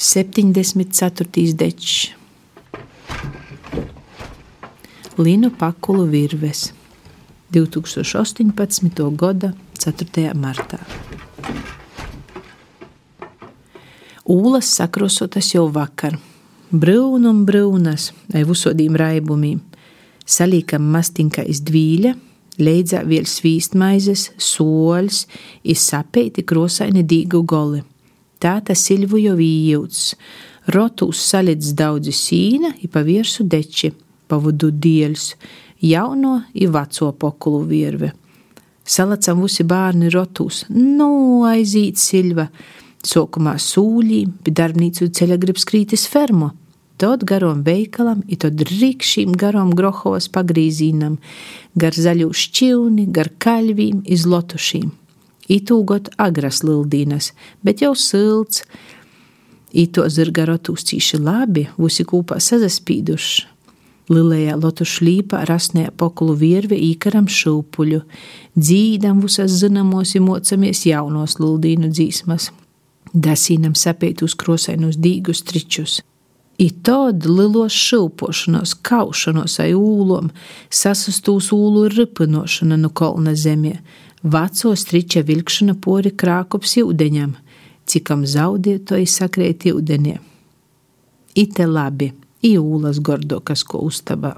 74. dečs. Linu pakulu virves 2018. gada 4. martā. Ūlas sakrosotas jau vakar, brūn un brūnas, ai visodīm raibumiem. Salīkam mastinka izdvīļa, leidzā vēl svīstmaizes, soļs, izsapeiti krosaini dīgu goli. Tāta silvu jauījūts, rotūs salīdz daudzi sīna, i pa viersu deči, pa vudu dieļus, jauno i veco pokulu virve. Salacam visi bērni rotūs, nu aizīt silva, sokumā sūļī, pie darbnīcu ceļa grib skrītis fermo. Tad garom veikalam, i tad rīkšīm garom grohovas pagrīzīnam, gar zaļu šķivni, gar kaļvīm, iz lotušīm itūgot agras lildīnas, bet jau silts. Ito zirga rotūstīši labi, visi kūpā sazaspīduši. Lilējā lotu šlīpā rasnē pokulu virve īkaram šūpuļu, dzīdam visas zinamos un mocamies jaunos luldīnu dzīsmas, dasīnam sapēt uz krosainos dīgus tričus. I tad lilos šūpošanos, kaušanos ai ūlom, sasastūs ūlu ripinošana no kolna zemē, Vaco striča vilkšana pori krākops ūdeņam, cikam zaudētoji sakrēt ūdenī. Ite labi, i ūlas gordokas ko uztabā.